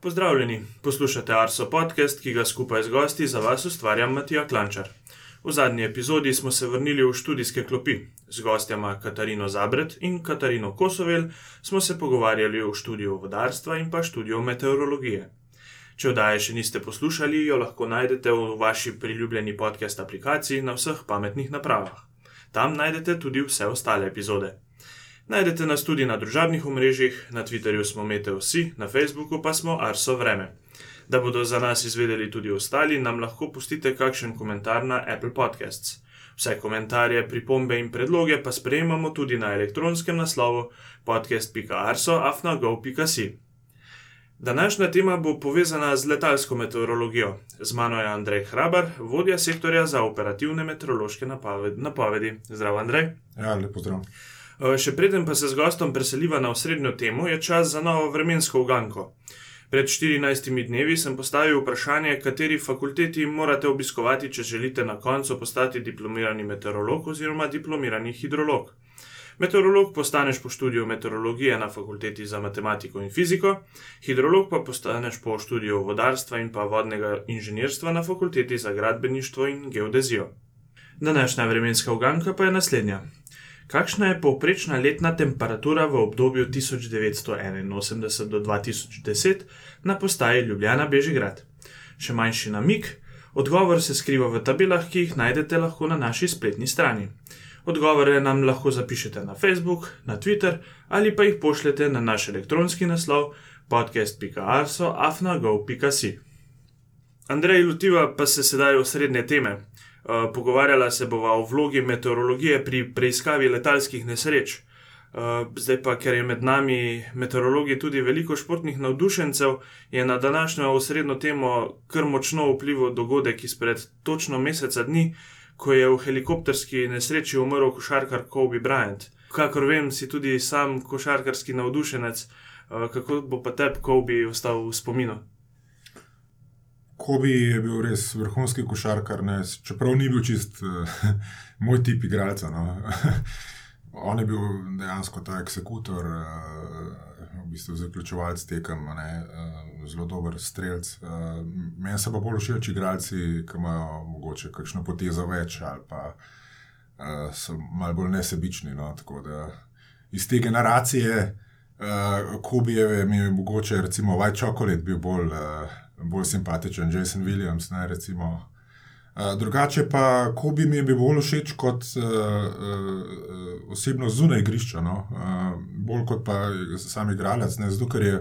Pozdravljeni, poslušate Arso podcast, ki ga skupaj z gosti za vas ustvarjam Matija Klančar. V zadnji epizodi smo se vrnili v študijske klopi. Z gostjama Katarino Zabret in Katarino Kosovel smo se pogovarjali o študiju vodarstva in pa študiju meteorologije. Če oddaje še niste poslušali, jo lahko najdete v vaši priljubljeni podcast aplikaciji na vseh pametnih napravah. Tam najdete tudi vse ostale epizode. Najdete nas tudi na družabnih omrežjih, na Twitterju smo Meteosi, na Facebooku pa smo Arso Vreme. Da bodo za nas izvedeli tudi ostali, nam lahko pustite kakšen komentar na Apple Podcasts. Vse komentarje, pripombe in predloge pa sprejemamo tudi na elektronskem naslovu podcast.arso.afnago.si. Današnja tema bo povezana z letalsko meteorologijo. Z mano je Andrej Hrabar, vodja sektorja za operativne meteorološke napovedi. Zdrav, Andrej. Ja, lepo zdrav. Še preden pa se z gostom preseliva na osrednjo temo, je čas za novo vremensko uganko. Pred 14 dnevi sem postavil vprašanje, kateri fakulteti morate obiskovati, če želite na koncu postati diplomirani meteorolog oziroma diplomirani hidrolog. Meteorolog postaneš po študiju meteorologije na fakulteti za matematiko in fiziko, hidrolog pa postaneš po študiju vodarstva in pa vodnega inženirstva na fakulteti za gradbeništvo in geodezijo. Današnja vremenska uganka pa je naslednja. Kakšna je povprečna letna temperatura v obdobju 1981 do 2010 na postaji Ljubljana Bežigrad? Še manjši namik, odgovor se skriva v tabelah, ki jih najdete lahko na naši spletni strani. Odgovore nam lahko zapišete na Facebook, na Twitter ali pa jih pošljete na naš elektronski naslov podcast.arso.afnago.si. Andrej Lutiva pa se sedaj v srednje teme. Uh, pogovarjala se bova o vlogi meteorologije pri preiskavi letalskih nesreč. Uh, zdaj pa, ker je med nami meteorologi tudi veliko športnih navdušencev, je na današnjo osrednjo temo kar močno vplival dogodek izpred točno meseca dni ko je v helikopterski nesreči umrl košarkar Kobe Bryant. Kakor vem, si tudi sam košarkarski navdušenec, eh, kako bo pa tebi Kobe ostal v spominu? Kobe je bil res vrhunski košarkar, ne? čeprav ni bil čist uh, moj tip igralca. No? On je bil dejansko ta eksekutor. Uh, v bistvu zaključovalec tekem, ne, uh, zelo dober strelc. Uh, meni se pa bolj všeč igralci, ki imajo mogoče kakšno potezo več ali pa uh, so malo bolj nesebični. No, iz te generacije, uh, Kubijeve, mi je mogoče recimo White Chocolate bil bolj, uh, bolj simpatičen, Jason Williams. Ne, recimo, drugače pa, ko bi mi bil bolj všeč kot uh, uh, osebno zunaj igrišča, no? uh, bolj kot pa sam igralec, ne? zato ker je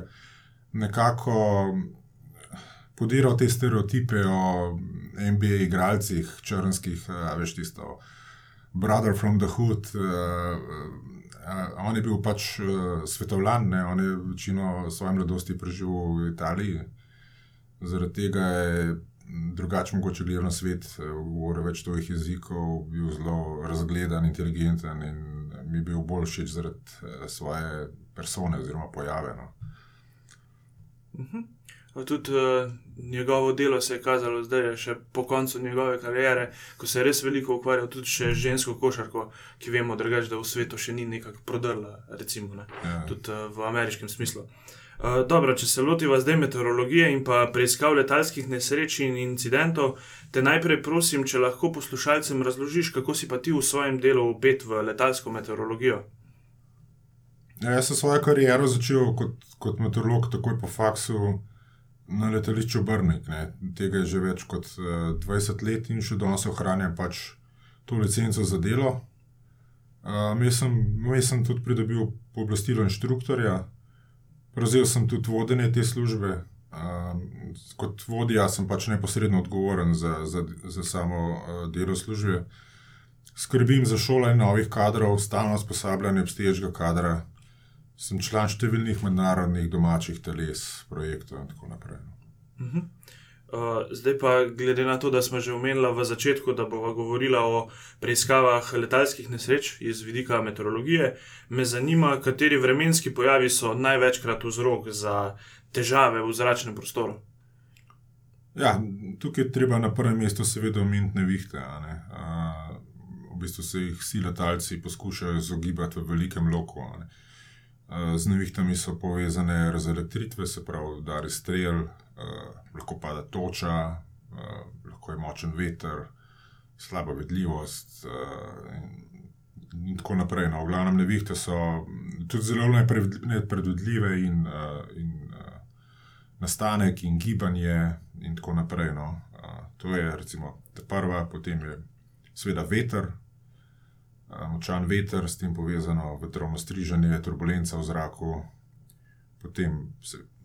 nekako podiral te stereotipe o NBA igralcih, črnskih, uh, veš tisto. Brother from the Hood, uh, uh, on je bil pač uh, svetovljan, ne? on je večino svoje mladosti preživel v Italiji. Zaradi tega je drugače mogoče gledal na svet, eh, govoril več tujih jezikov, bil zelo razgledan, inteligenten in mi bil bolj všeč zaradi eh, svoje persone oziroma pojave. No. Uh mhm. -huh. Tudi uh, njegovo delo se je kazalo zdaj, še po koncu njegove kariere, ko se je res veliko ukvarjal tudi z žensko košarko, ki vemo, drugač, da v svetu še ni nekako prodrla, recimo, ne? ja. tudi uh, v ameriškem smislu. Uh, Eh, dobro, če se lotiva zdaj meteorologije in pa preiskav letalskih nesreč in incidentov, te najprej prosim, če lahko poslušalcem razložiš, kako si pa ti v svojem delu upet v letalsko meteorologijo. Ja, jaz sem svojo kariero začel kot, kot meteorolog, takoj po faksu na letališču Brnik. Ne. Tega je že več kot uh, eh, 20 let in še danes ohranjam pač to licenco za delo. Uh, Jaz sem tudi pridobil pooblastilo inštruktorja, Prevzel sem tudi vodenje te službe. Um, kot vodja sem pač neposredno odgovoren za, za, za samo uh, delo službe. Skrbim za šolanje novih kadrov, stalno usposabljanje obstoječega kadra. Sem član številnih mednarodnih domačih teles, projektov in tako naprej. Uh no. -huh. Uh, zdaj pa, glede na to, da smo že omenili v začetku, da bomo govorili o preiskavah letalskih nesreč iz vidika meteorologije, me zanima, kateri vremenski pojavi so največkrat vzrok za težave v zračnem prostoru. Ja, tukaj je treba na prvem mestu, seveda, omeniti nevihte. Ne? Uh, v bistvu se jih vsi letalci poskušajo izogibati v velikem loku. Z nevihtami so povezane razelektritve, se pravi, da je strel, lahko pada toča, lahko je močen veter, slaba vidljivost in, in tako naprej. No, v glavnem, nevihte so tudi zelo nepredvidljive in, in nastanek in gibanje in tako naprej. No. To je recimo ta prva, potem je seveda veter. Močan veter, s tem povezano vetrovno striženje, turbulenca v zraku, potem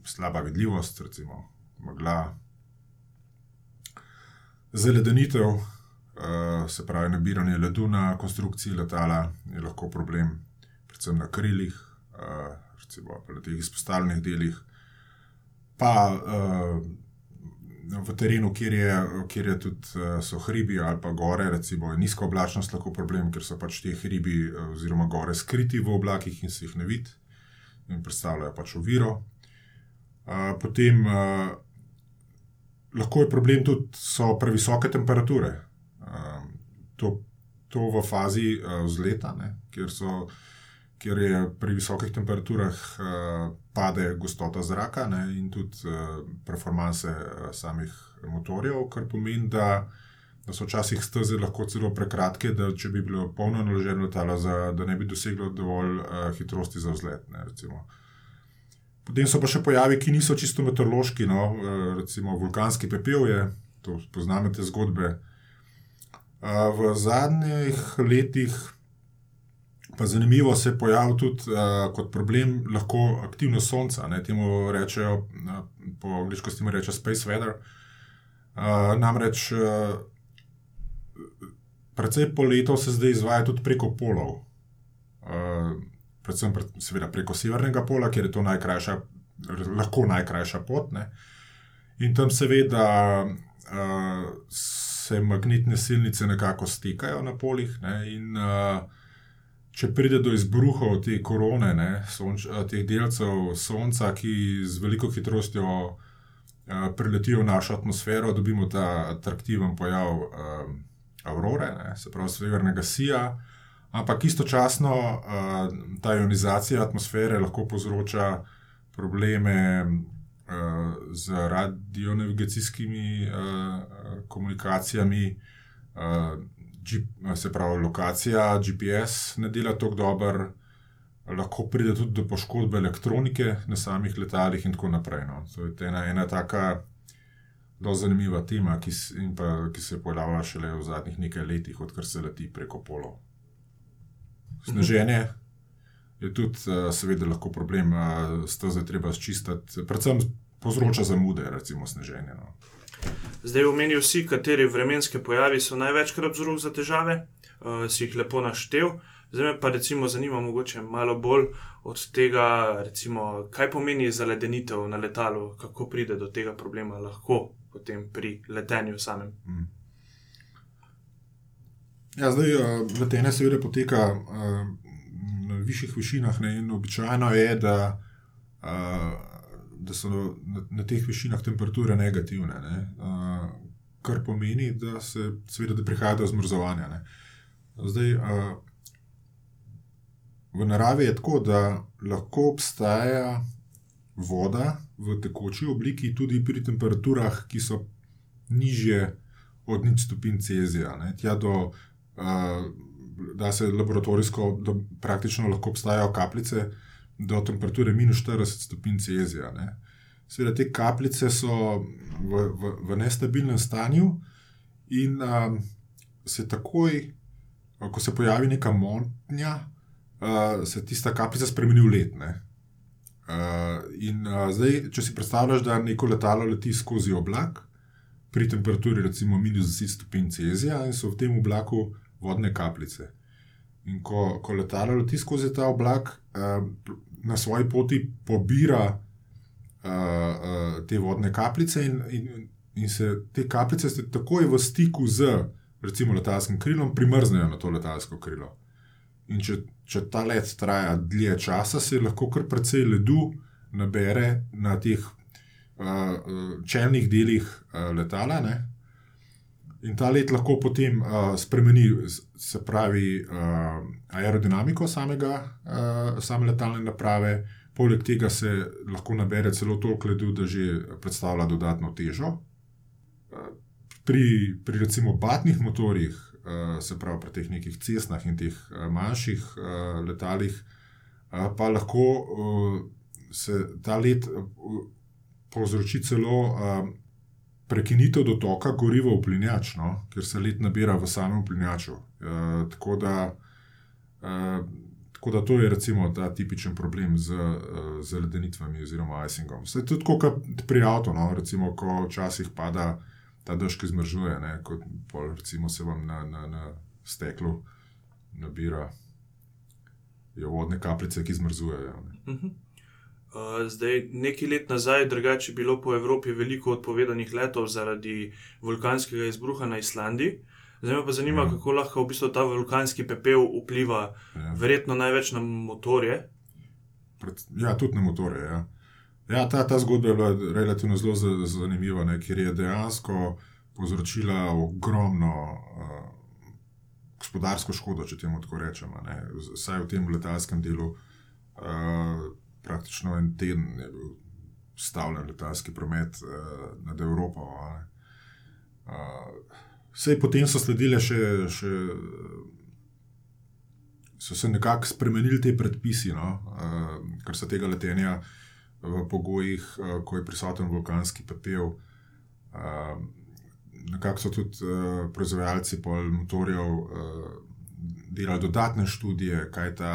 slaba vidljivost, recimo megla, zeledenitev, se pravi, nabiranje ledu na konstrukciji letala je lahko problem, predvsem na krilih, recimo na teh izpostavljenih delih. Pa v terenu, kjer, je, kjer je tudi, so hribi ali pa gore, recimo je nizka oblačnost lahko problem, ker so pač ti hribi oziroma gore skriti v oblakih in se jih ne vidi in predstavljajo pač oviro. potem lahko je problem tudi, so previsoke temperature. to, to v fazi vzleta, ne, kjer so, kjer je pri visokih temperaturah pade gostota zraka, ne, in tudi performanse samih motorjev, kar pomeni, da, da so včasih steze lahko celo prekratke, da če bi bilo polno naloženo letalo, za, da ne bi doseglo dovolj hitrosti za vzlet, ne, recimo. Potem so pa še pojavi, ki niso čisto meteorološki, no, recimo vulkanski pepel je, to poznamo te zgodbe. v zadnjih letih pa zanimivo se je pojavil tudi kot problem lahko aktivnost Sonca, ne, temu rečejo, po angleško se temu reče space weather. namreč precej poletov se zdaj izvaja tudi preko polov. predvsem seveda preko severnega pola, ker je to najkrajša, lahko najkrajša pot, ne. In tam seveda se magnetne silnice nekako stekajo na polih, ne, in če pride do izbruhov te korone, ne, teh delcev Sonca, ki z veliko hitrostjo priletijo v našo atmosfero, dobimo ta atraktiven pojav aurore, ne, se pravi severnega sija. Ampak istočasno ta ionizacija atmosfere lahko povzroča probleme z radionavigacijskimi komunikacijami, se pravi lokacija GPS ne dela tako dobro, lahko pride tudi do poškodbe elektronike na samih letalih in tako naprej, no. To je ena, ena taka dosti zanimiva tema, ki pa, ki se pojavlja šele v zadnjih nekaj letih, odkar se leti preko polov. Sneženje je tudi seveda lahko problem, steze je treba sčistiti, predvsem povzroča zamude, recimo sneženje, no. Zdaj omenil si, kateri vremenski pojavi so največkrat vzrok za težave. si jih lepo naštel. Zdaj me pa recimo zanima mogoče malo bolj od tega, recimo, kaj pomeni zaledenitev na letalu, kako pride do tega problema lahko potem pri letenju samem? Ja, zdaj letenje seveda poteka na višjih višinah, ne, in običajno je, da da so na teh višinah temperature negativne, ne. kar pomeni, da se seveda, da prihaja do zmrzovanja, ne. Zdaj v naravi je tako, da lahko obstaja voda v tekoči obliki tudi pri temperaturah, ki so nižje od nič stopinj Celzija, ne. Tja do da se laboratorijsko, da praktično lahko obstajajo kapljice do temperature minus štirideset stopinj Celzija, ne. Seveda te kapljice so v, v, v nestabilnem stanju in se takoj, ko se pojavi neka motnja, se tista kapljica spremeni v led, ne. in zdaj, če si predstavljaš, da neko letalo leti skozi oblak pri temperaturi recimo minus deset stopinj Celzija in so v tem oblaku vodne kapljice. In ko, ko letalo leti skozi ta oblak, na svoji poti pobira te vodne kapljice in, in, in se te kapljice se takoj v stiku z recimo letalskim krilom primrznejo na to letalsko krilo. In če, če ta let traja dlje časa, se lahko kar precej ledu nabere na teh čelnih delih letala, ne. In ta let lahko potem uh, spremeni, se pravi, uh, aerodinamiko samega, uh, same letalne naprave, poleg tega se lahko nabere celo toliko ledu, da že predstavlja dodatno težo. Uh, pri, pri recimo batnih motorjih, uh, se pravi pri teh nekih cestnah in teh manjših uh, letalih, uh, pa lahko uh, se ta let uh, povzroči celo. Uh, prekinitev dotoka goriva v plinjač, no? ker se let nabira v samem plinjaču. E, tako, da, e, tako da to je recimo ta tipičen problem z, z ledenitvami oziroma icingom. Se tudi kot pri avtu, no? recimo, ko včasih pada ta dež, ki zmržuje, kot pol, recimo se vam na, na, na steklu nabira. Je vodne kapljice, ki zmrzujejo. Uh mhm. -huh. Zdaj, nekaj let nazaj, drugače je bilo po Evropi veliko odpovedanih letov zaradi vulkanskega izbruha na Islandiji. Zdaj me pa zanima, ja. kako lahko v bistvu ta vulkanski pepel vpliva, ja. verjetno največ na motorje. Pred, ja, tudi na motorje. Ja. Ja, ta, ta zgodba je bila relativno zelo zanimiva, ne, ker je dejansko povzročila ogromno uh, gospodarsko škodo, če temu tako rečemo, vsaj v tem letalskem delu. Uh, praktično en teden je bil stavljen letalski promet uh, nad Evropo. Uh, Vse potem so sledile še, še so se nekako spremenili ti predpisi, no? uh, kar se tega letenja v pogojih, uh, ko je prisoten vulkanski pepel. Uh, nekako so tudi uh, proizvajalci motorjev. Uh, delali dodatne študije, kaj ta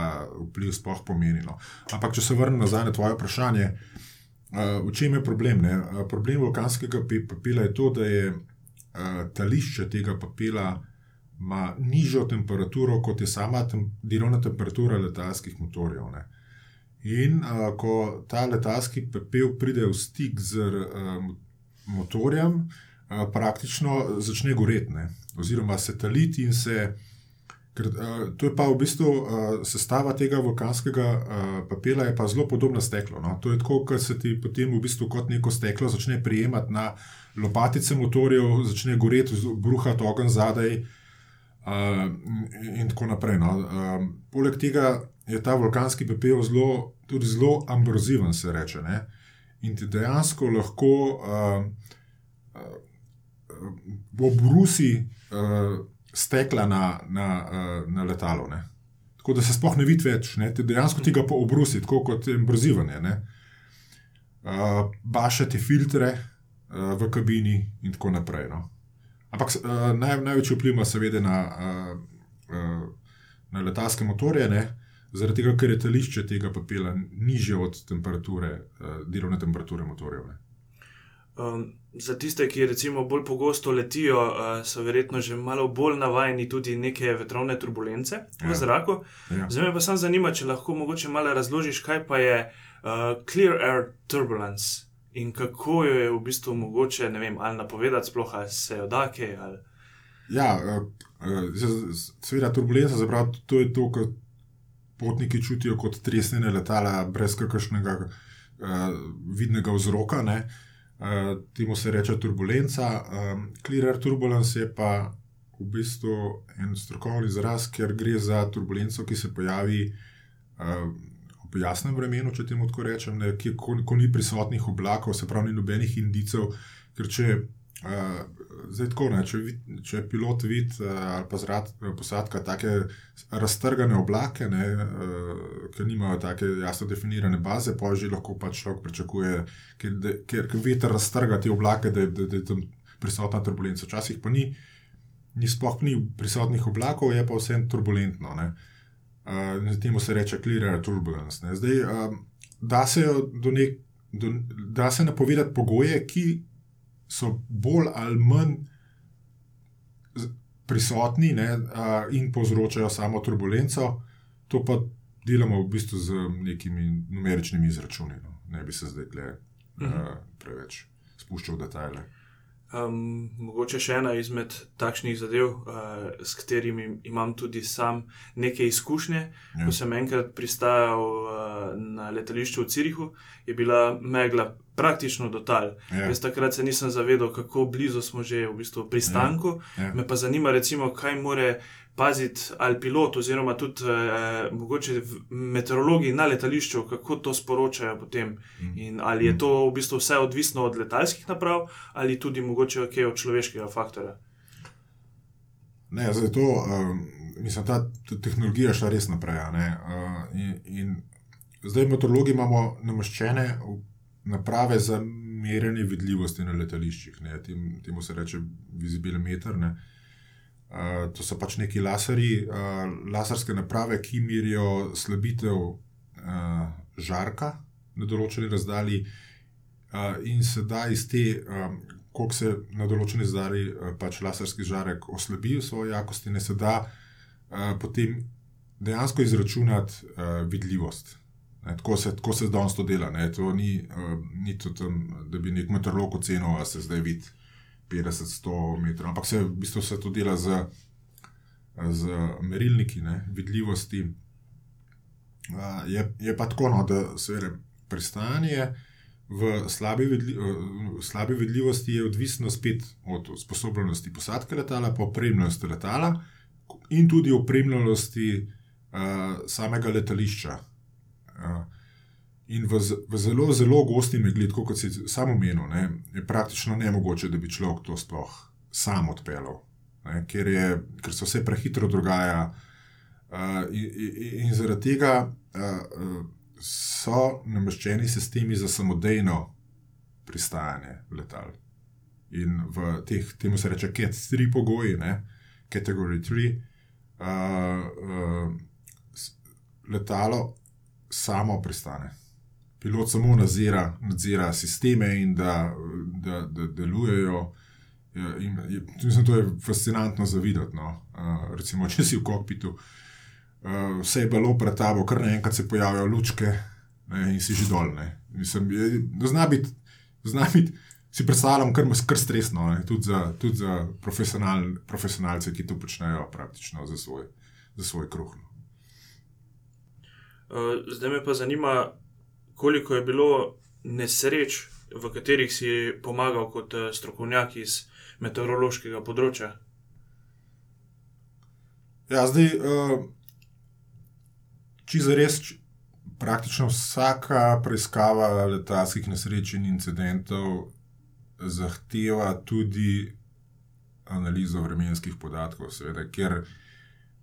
vpliv sploh pomeni. No. Ampak, če se vrnem nazaj na tvoje vprašanje, uh, v čem je problem? Ne? Problem vulkanskega papila je to, da je uh, tališče tega papila. Ma nižjo temperaturo, kot je sama tem, delovna temperatura letalskih motorjev. Ne. In a, ko ta letalski pepel pride v stik z a, motorjem, a, praktično začne goreti, oziroma se taliti in se Ker, uh, to je pa v bistvu uh, sestava tega vulkanskega uh, papela, je pa zelo podobna steklu. No? To je tako, kot se ti potem v bistvu kot neko steklo začne prijemati na lopatice motorjev, začne goreti, bruhati ogen zadaj uh, in tako naprej. No? Uh, poleg tega je ta vulkanski pepel zelo, tudi zelo ambroziven, se reče. Ne? In ti dejansko lahko uh, uh, obrusi. Uh, stekla na, na, uh, na letalo. Ne. Tako da se sploh ne vidi več, ne. ti dejansko tega pa obrusi, tako kot je embrazivanje. Uh, bašati filtre uh, v kabini in tako naprej. No. Ampak uh, naj, največji vpliv ima seveda na, uh, uh, na letalske motorje, ne. zaradi tega, ker je tališče tega papila nižje od temperature, uh, delovne temperature motorjev. Ne. Um, za tiste, ki recimo bolj pogosto letijo, uh, so verjetno že malo bolj navajeni tudi neke vetrovne turbulence ja. v zraku. Ja. Zdaj me pa samo zanima, če lahko mogoče malo razložiš, kaj pa je uh, Clear Air Turbulence in kako jo je v bistvu mogoče vem, ali napovedati, sploh ali se jo da kaj. Ali... Ja, uh, uh, seveda turbulenca, zapravo, to je to, kar potniki čutijo kot tresnjene letala, brez kakršnega uh, vidnega vzroka. Uh, uh, temu se reče turbulenca. Um, Clear turbulence je pa v bistvu en strokovni izraz, ker gre za turbulenco, ki se pojavi uh, v jasnem vremenu, če temu tako rečem, ne, ki, ko, ko ni prisotnih oblakov, se pravi, ni nobenih indicov, ker če Uh, zdaj, tako, ne, če, vid, če pilot vidi uh, ali pa zrad posadka tako raztrgane oblake, ne, uh, ki nimajo tako jasno definirane baze, pa že lahko pač človek pričakuje, ker, de, ker, ker veter raztrga te oblake, da, da, da je tam prisotna turbulenca. Včasih pa ni, ni sploh ni prisotnih oblakov, je pa vse turbulentno. Uh, temu se reče clear turbulence. Ne. Zdaj, uh, da se, do nek, do, da se napovedati pogoje, ki so bolj ali manj prisotni ne, a, in povzročajo samo turbulenco, to pa delamo v bistvu z nekimi numeričnimi izračuni. No. Ne bi se zdaj le uh, preveč spuščal v detajle. Um, mogoče še ena izmed takšnih zadev, uh, s katerimi imam tudi sam neke izkušnje. Ja. Ko sem enkrat pristajal uh, na letališču v Cirihu, je bila megla praktično do tal. Ja. Jaz takrat se nisem zavedal, kako blizu smo že v bistvu pristanku. Ja. Me pa zanima, recimo, kaj more paziti ali pilot, oziroma tudi eh, mogoče meteorologi na letališču, kako to sporočajo potem. Mhm. In ali je to v bistvu vse odvisno od letalskih naprav, ali tudi mogoče kaj od človeškega faktorja. Ne, zato um, mislim, da ta tehnologija šla res naprej. Uh, in, in zdaj, meteorologi imamo namaščene v- naprave za merjenje vidljivosti na letališčih. Ne, tem, temu se reče vizibilmeter. Ne. Uh, to so pač neki laserji, uh, laserske naprave, ki merijo slabitev uh, žarka na določeni razdalji, uh, in se da iz te, um, koliko se na določeni razdalji uh, pač laserski žarek oslabi v svoji jakosti, ne se da uh, potem dejansko izračunati uh, vidljivost. Ne, tako, se, tako se danes to dela. Ne, to ni, uh, ni to tam, da bi nek meteorolog ocenil, da se zdaj vidi 50-100 metrov, ampak se v bistvu se to dela z, z merilniki ne, vidljivosti. Uh, je, je pa tako, no, da se pristanje v slabi, vidli, v slabi vidljivosti je odvisno spet od sposobnosti posadke letala, pa opremljenosti letala in tudi opremljenosti uh, samega letališča. Uh, In v, v zelo, zelo gosti megli, kot si samo omenil, ne, je praktično nemogoče, da bi človek to sploh sam odpeljal, ne, ker, je, ker se vse prehitro dogaja. Uh, in, in, in zaradi tega uh, so nameščeni sistemi za samodejno pristajanje letal. In v teh, temu se reče, CAT 3 pogoji, ne, Category 3, uh, uh, letalo samo pristane. Pilot samo nadzira, nadzira sisteme in da, da, da delujejo. Ja, in je, mislim, to je fascinantno za videti. No. Uh, recimo, če si v kokpitu, uh, vse je bilo pred tabo, kar naenkrat se pojavijo lučke ne, in si že dol. ne. Mislim, je, zna biti, zna biti, si predstavljam, kar, kar stresno, ne, tudi za, tudi za profesional, profesionalce, ki to počnejo praktično za svoj, za svoj kruh. no. Uh, zdaj me pa zanima, koliko je bilo nesreč, v katerih si pomagal kot eh, strokovnjak iz meteorološkega področja. Ja, zdaj, uh, če za res, praktično vsaka preiskava letalskih nesreč in incidentov zahteva tudi analizo vremenskih podatkov, seveda, ker,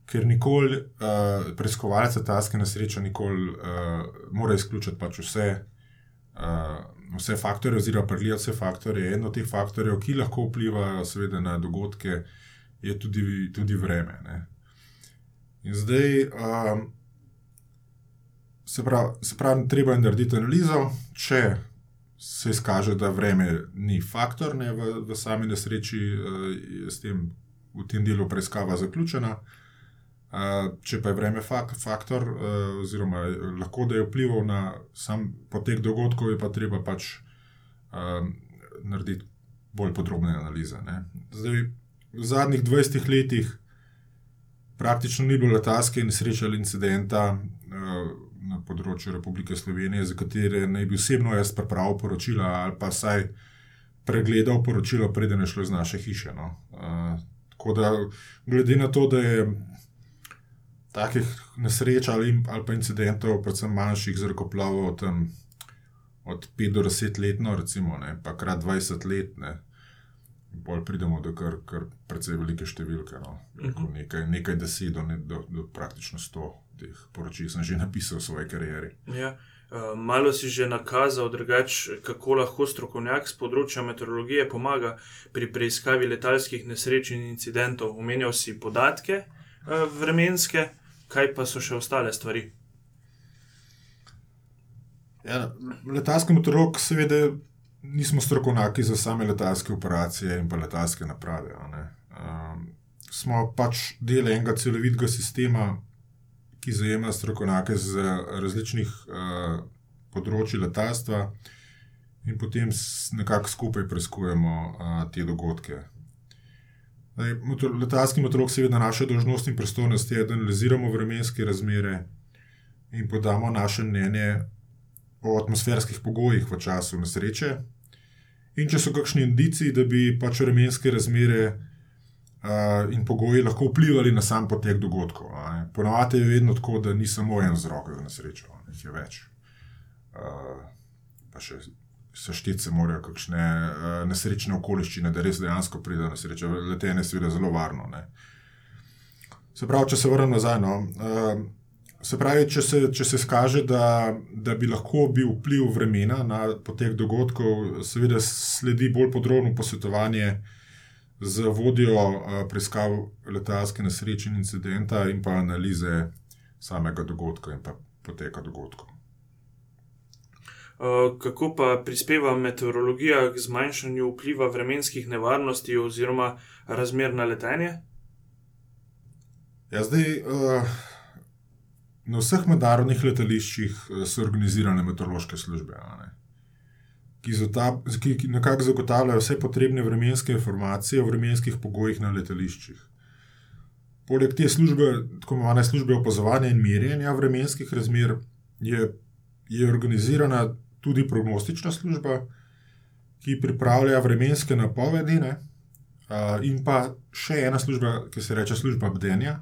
ker nikoli uh, preiskovalec letalske nesreče nikoli uh, mora izključiti pač vse. Uh, vse faktore, oziroma pregledati vse faktore. En od teh faktorjev, ki lahko vplivajo seveda, na dogodke, je tudi, tudi vreme. Ne. In zdaj, um, se pravi, se pravi, treba je narediti analizo, če se izkaže, da vreme ni faktor ne, v, v sami nesreči, uh, je s tem v tem delu preiskava zaključena. Uh, če pa je vreme fak, faktor, uh, oziroma lahko da je vplival na sam potek dogodkov, je pa treba pač uh, narediti bolj podrobne analize. Ne. Zdaj, v zadnjih 20 letih praktično ni bilo letalske nesreče ali incidenta uh, na področju Republike Slovenije, za katere naj bi osebno jaz pripravil poročila ali pa saj pregledal poročilo, preden je šlo iz naše hiše. No. Uh, tako da, glede na to, da je takih nesreč ali, ali pa incidentov, predvsem manjših zrakoplovov, tam od 5 do 10 letno, recimo, ne, pa krat 20 let, ne, in pol pridemo do kar, kar precej velike številke. No. Rekel, nekaj, nekaj deset do, ne, do, do praktično 100 teh poročil sem že napisal v svoji karieri. Ja. Uh, malo si že nakazal, drugač, kako lahko strokovnjak z področja meteorologije pomaga pri preiskavi letalskih nesreč in incidentov. Omenjal si podatke uh, vremenske, kaj pa so še ostale stvari. Ja, letalski meteorolog, seveda, nismo strokovnjaki za same letalske operacije in pa letalske naprave. Um, smo pač del enega celovitega sistema, ki zajema strokovnjake z različnih uh, področji letalstva, in potem nekako skupaj preiskujemo uh, te dogodke. Motor, letalski meteorolog, seveda, naša dolžnost in pristojnost je, da analiziramo vremenske razmere in podamo naše mnenje o atmosferskih pogojih v času nesreče. In če so kakšni indici, da bi pač vremenske razmere uh, in pogoji lahko vplivali na sam potek dogodkov. Ponovadi je vedno tako, da ni samo en vzrok za nesrečo, jih je več. Uh, pa še sešteti se morajo kakšne uh, nesrečne okoliščine, da res dejansko pride do nesreče. Letenje je seveda zelo varno. Ne. Se pravi, če se vrnem nazaj. No, uh, Se pravi, če se, če se skaže, da, da bi lahko bil vpliv vremena na potek dogodkov, seveda sledi bolj podrobno posvetovanje z vodjo preiskav letalske nesreče in incidenta, in pa analize samega dogodka in poteka dogodkov. Kako pa prispeva meteorologija k zmanjšanju vpliva vremenskih nevarnosti oziroma razmer na letenje? Ja, zdaj. Uh... Na vseh mednarodnih letališčih eh, so organizirane meteorološke službe, ki, ki nekako zagotavljajo vse potrebne vremenske informacije o vremenskih pogojih na letališčih. Poleg te službe, tako imenovane službe opazovanja in merjenja vremenskih razmer, je, je organizirana tudi prognostična služba, ki pripravlja vremenske napovedi, ne, in pa še ena služba, ki se imenuje služba bdenja.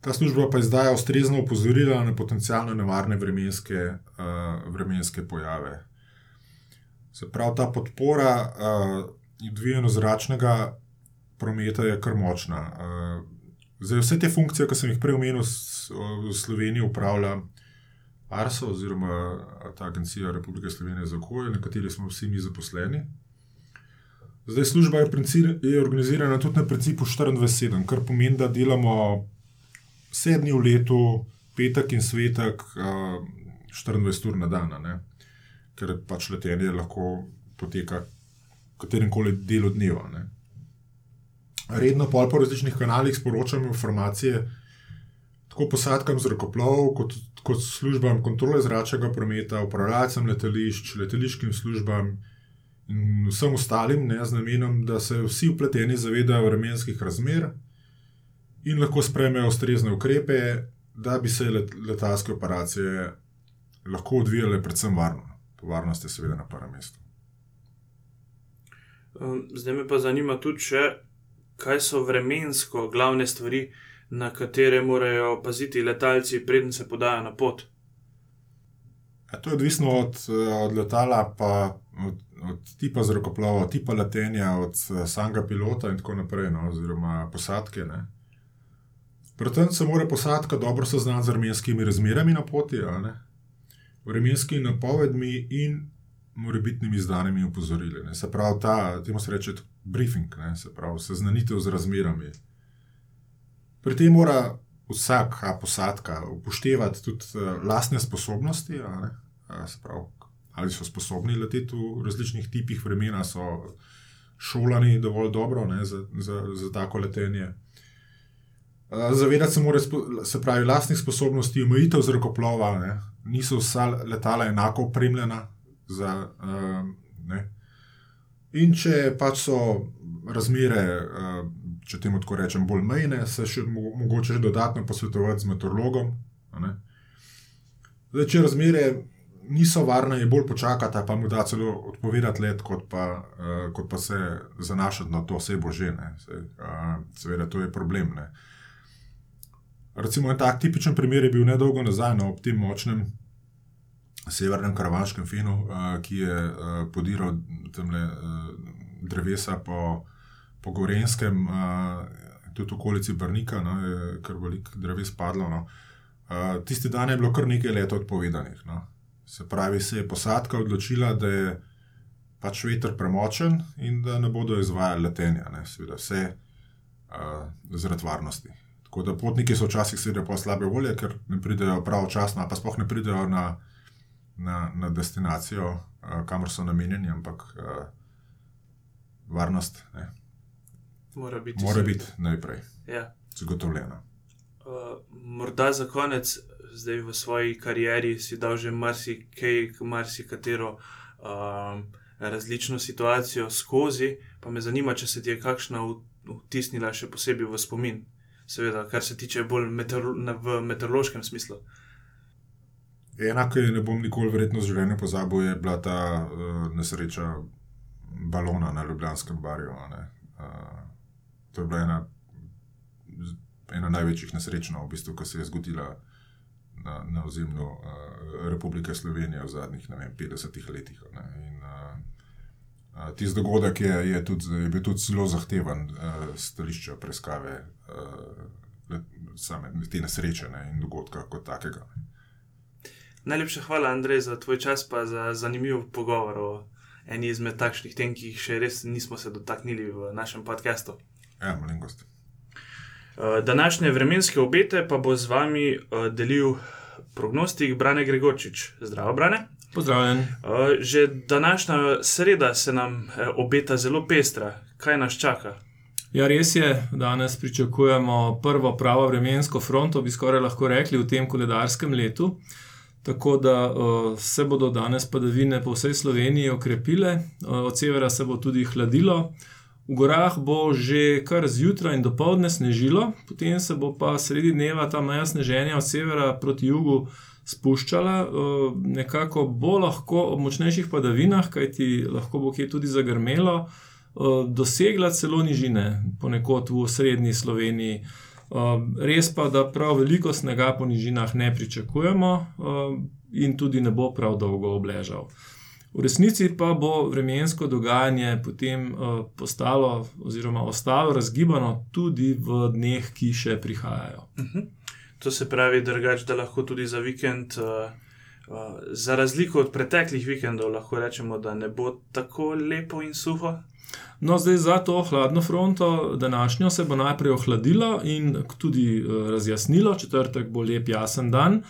Ta služba pa izdaja ustrezno opozorila na potencijalno nevarne vremenske, uh, vremenske pojave. Se pravi, ta podpora uh, dviganja zračnega prometa je kar močna. Uh, zdaj, vse te funkcije, ki sem jih prej omenil, v Sloveniji upravlja ARSO, oziroma ta Agencija Republike Slovenije za okolje, na kateri smo vsi mi zaposleni. Zdaj, služba je, je organizirana tudi na principu 24-7, kar pomeni, da delamo vse dni v letu, petek in svetek, uh, 24 ur na dan, ne? ker pač letenje lahko poteka katerem koli delu dneva. Ne? Redno pa po različnih kanalih sporočamo informacije tako posadkam zrakoplov, kot, kot službam kontrole zračnega prometa, upravljalcem letališč, letališkim službam. In vsem ostalim, ne, z namenom, da se vsi upleteni zavedajo vremenskih razmer, in lahko sprejmejo ustrezne ukrepe, da bi se letalske operacije lahko odvijale predvsem varno. Varnost je seveda na prvem mestu. Ehm, zdaj me pa zanima tudi, če, kaj so vremensko glavne stvari, na katere morajo paziti letalci, preden se podajo na pot. Ja, to je odvisno od, od letala, pa od, od tipa zrakoplova, tipa letenja, od samega pilota in tako naprej, no, oziroma posadke. Ne. Predtem se mora posadka dobro seznaniti z vremenskimi razmerami na poti, vremenskimi napovedmi in morebitnimi izdanimi opozorili. Ne. Se pravi, ta, temu se reče briefing, ne. se pravi, seznanitev z razmerami. Pri tem mora vsak posadka upoštevati tudi uh, lastne sposobnosti, pravi, ali so sposobni leteti v različnih tipih vremena, so šolani dovolj dobro ne, za, za, za tako letenje. Eh, zavedati se mora, se pravi, lastnih sposobnosti, omejitev zrakoplova, ne? niso vsa letala enako opremljena. Za, uh, In če pač so razmere, če temu tako rečem, bolj mejne, se še mogoče še dodatno posvetovati z meteorologom. Zdaj, če razmere niso varne, je bolj počakati, pa mu da celo odpovedati let, kot pa, uh, kot pa se zanašati na to osebo že. Uh, seveda, to je problem. Ne? Recimo, en tak tipičen primer je bil nedolgo nazaj, no, ob tem močnem severnem karavaškem fenu, uh, ki je uh, podiral temle uh, drevesa po, po Gorenskem, uh, tudi v okolici Brnika, no, je kar veliko dreves padlo. No. Uh, tisti dan je bilo kar nekaj let odpovedanih. No. Se pravi, se je posadka odločila, da je pač veter premočen in da ne bodo izvajali letenja, ne, seveda vse uh, zaradi varnosti. Tako da potniki so včasih sedeli po slabe volje, ker ne pridejo pravočasno, pa sploh ne pridejo na, na, na destinacijo, uh, kamor so namenjeni, ampak uh, varnost ne, mora biti, mora biti najprej ja. zagotovljena. Uh, morda za konec, zdaj v svoji karieri si dal že marsikaj, marsikatero um, različno situacijo skozi, pa me zanima, če se ti je kakšna vtisnila še posebej v spomin seveda, kar se tiče bolj meteor v meteorološkem smislu. Enako je, ne bom nikoli verjetno z življenjem pozabil, je bila ta uh, nesreča balona na Ljubljanskem barju. Uh, to je bila ena, ena največjih nesreč, v bistvu, ki se je zgodila na, na ozemlju uh, Republike Slovenije v zadnjih vem, 50 letih. Ne, in, uh, Tisti dogodek je, je, tudi, je bil tudi zelo zahteven, uh, stališče preiskave uh, same te nesreče ne, in dogodka kot takega. Ne. Najlepša hvala, Andrej, za tvoj čas in za zanimiv pogovor o eni izmed takšnih tem, ki jih še res nismo se dotaknili v našem podkastu. Ja, malenkost. Eh, današnje vremenske obete pa bo z vami eh, delil prognostik Brane Gregorčič. Zdravo, Brane. Pozdravljen. Eh, že današnja sreda se nam obeta zelo pestra. Kaj nas čaka? Ja, res je, danes pričakujemo prvo pravo vremensko fronto, bi skoraj lahko rekli, v tem koledarskem letu. Tako da uh, se bodo danes padavine po vsej Sloveniji okrepile, uh, od severa se bo tudi hladilo, v gorah bo že kar zjutraj in dopoledne snežilo, potem se bo pa sredi dneva ta meja sneženja od severa proti jugu spuščala, uh, nekako bo lahko ob močnejših padavinah, kajti lahko bo kje tudi zagrmelo, uh, dosegla celo nižine, ponekod v srednji Sloveniji. Um, res pa, da prav veliko snega po nižinah ne pričakujemo in tudi ne bo prav dolgo obležal. V resnici pa bo vremensko dogajanje potem uh, postalo oziroma ostalo razgibano tudi v dneh, ki še prihajajo. Uh mhm. -huh. To se pravi, drugač, da lahko tudi za vikend, uh, uh, za razliko od preteklih vikendov, lahko rečemo, da ne bo tako lepo in suho. No, zdaj za to hladno fronto, današnjo se bo najprej ohladilo in tudi uh, razjasnilo, četrtek bo lep, jasen dan.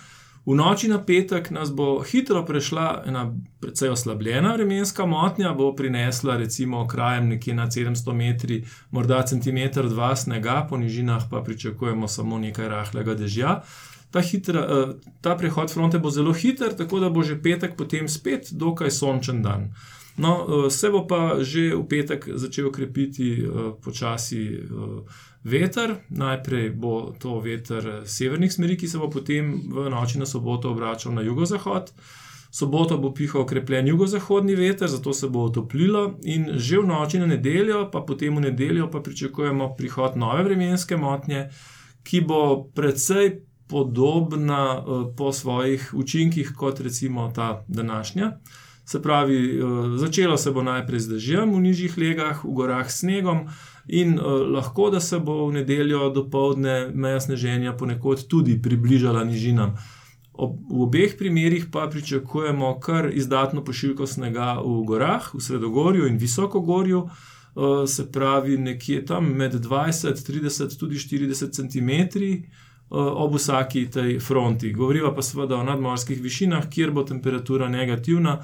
V noči na petek nas bo hitro prešla ena precej oslabljena vremenska motnja, bo prinesla recimo krajem nekje na 700 metri, morda centimeter dva snega, po nižinah pa pričakujemo samo nekaj rahlega dežja. Ta, hitra, uh, ta prehod fronte bo zelo hiter, tako da bo že petek potem spet dokaj sončen dan. No, eh, se bo pa že v petek začel krepiti uh, počasi uh, veter. Najprej bo to veter severnih smeri, ki se bo potem v noči na soboto obračal na jugozahod. Soboto bo pihal okrepljen jugozahodni veter, zato se bo otoplilo, in že v noči na nedeljo, pa potem v nedeljo, pa pričakujemo prihod nove vremenske motnje, ki bo precej podobna po svojih učinkih kot recimo ta današnja. Se pravi, uh, začelo se bo najprej z dežjem v nižjih legah, v gorah s snegom, in uh, lahko da se bo v nedeljo do povdne meja sneženja ponekod tudi približala nižinam. Ob, v obeh primerih pa pričakujemo kar izdatno pošiljko snega v gorah, v Sredogorju in Visokogorju, uh, se pravi nekje tam med 20, 30, tudi 40 cm. Ob vsaki tej fronti. Govoriva pa seveda o nadmorskih višinah, kjer bo temperatura negativna,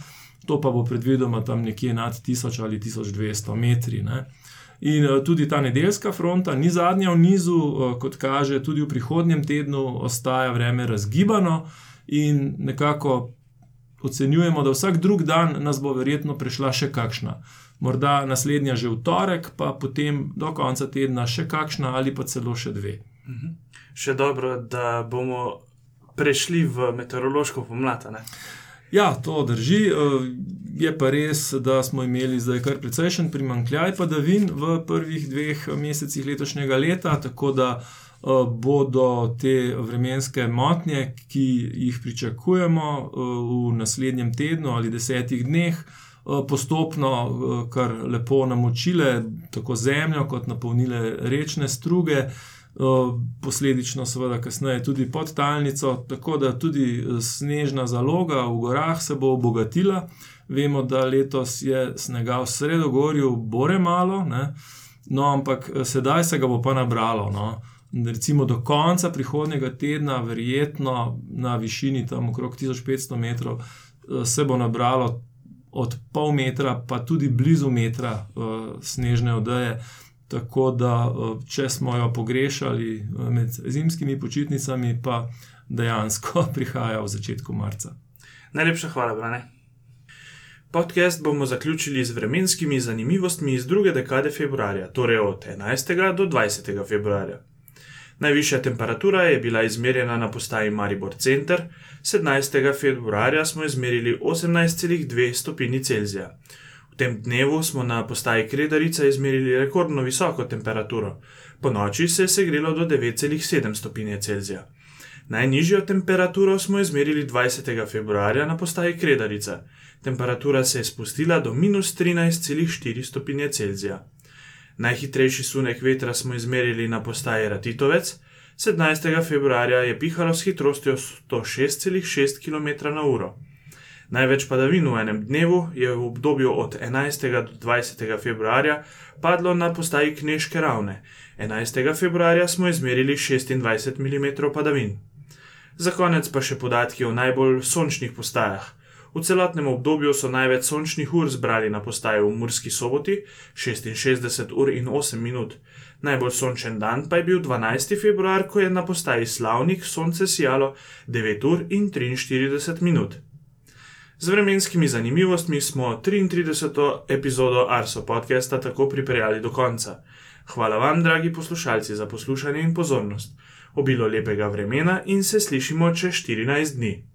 to pa bo predvidoma tam nekje nad 1000 ali 1200 metri. Ne. In eh, tudi ta nedeljska fronta ni zadnja v nizu, eh, kot kaže, tudi v prihodnjem tednu ostaja vreme razgibano in nekako ocenjujemo, da vsak drug dan nas bo verjetno prišla še kakšna. Morda naslednja že v torek, pa potem do konca tedna še kakšna ali pa celo še dve. Mhm. Še dobro, da bomo prešli v meteorološko pomlad. Ja, to drži. Eh, je pa res, da smo imeli zdaj kar precejšen primankljaj padavin v prvih dveh mesecih letošnjega leta, tako da eh, bodo te vremenske motnje, ki jih pričakujemo eh, v naslednjem tednu ali desetih dneh, postopno kar lepo namočile tako zemljo, kot napolnile rečne struge posledično, seveda, kasneje tudi podtalnico, tako da tudi e, snežna zaloga v gorah se bo obogatila. Vemo, da letos je snega v Sredogorju bore malo, ne? no, ampak e, sedaj se ga bo pa nabralo. No? Recimo do konca prihodnega tedna, verjetno na višini tam okrog 1500 metrov, e, se bo nabralo od pol metra, pa tudi blizu metra uh, snežne odeje. Tako da, eh, če smo jo pogrešali eh, med zimskimi počitnicami, pa dejansko prihaja v začetku marca. Najlepša hvala, Brane. Podcast bomo zaključili z vremenskimi zanimivostmi iz druge dekade februarja, torej od 11. do 20. februarja. Najvišja temperatura je bila izmerjena na postaji Maribor Center, 17. februarja smo izmerili 18,2 stopinji Celzija. V tem dnevu smo na postaji Kredarica izmerili rekordno visoko temperaturo, po noči se je segrelo do 9,7 stopinje Celzija. Najnižjo temperaturo smo izmerili 20. februarja na postaji Kredarica, temperatura se je spustila do minus 13,4 stopinje Celzija. Najhitrejši sunek vetra smo izmerili na postaji Ratitovec, 17. februarja je pihalo s hitrostjo 106,6 km/h. Največ padavin v enem dnevu je v obdobju od 11. do 20. februarja padlo na postaji Kneške ravne. 11. februarja smo izmerili 26 mm padavin. Za konec pa še podatki o najbolj sončnih postajah. V celotnem obdobju so največ sončnih ur zbrali na postaji v Murski soboti 66 ur in 8 minut. Najbolj sončen dan pa je bil 12. februar, ko je na postaji Slavnik sonce sijalo 9 ur in 43 minut. Z vremenskimi zanimivostmi smo 33. epizodo Arso podcasta tako pripeljali do konca. Hvala vam, dragi poslušalci, za poslušanje in pozornost. Obilo lepega vremena in se slišimo čez 14 dni.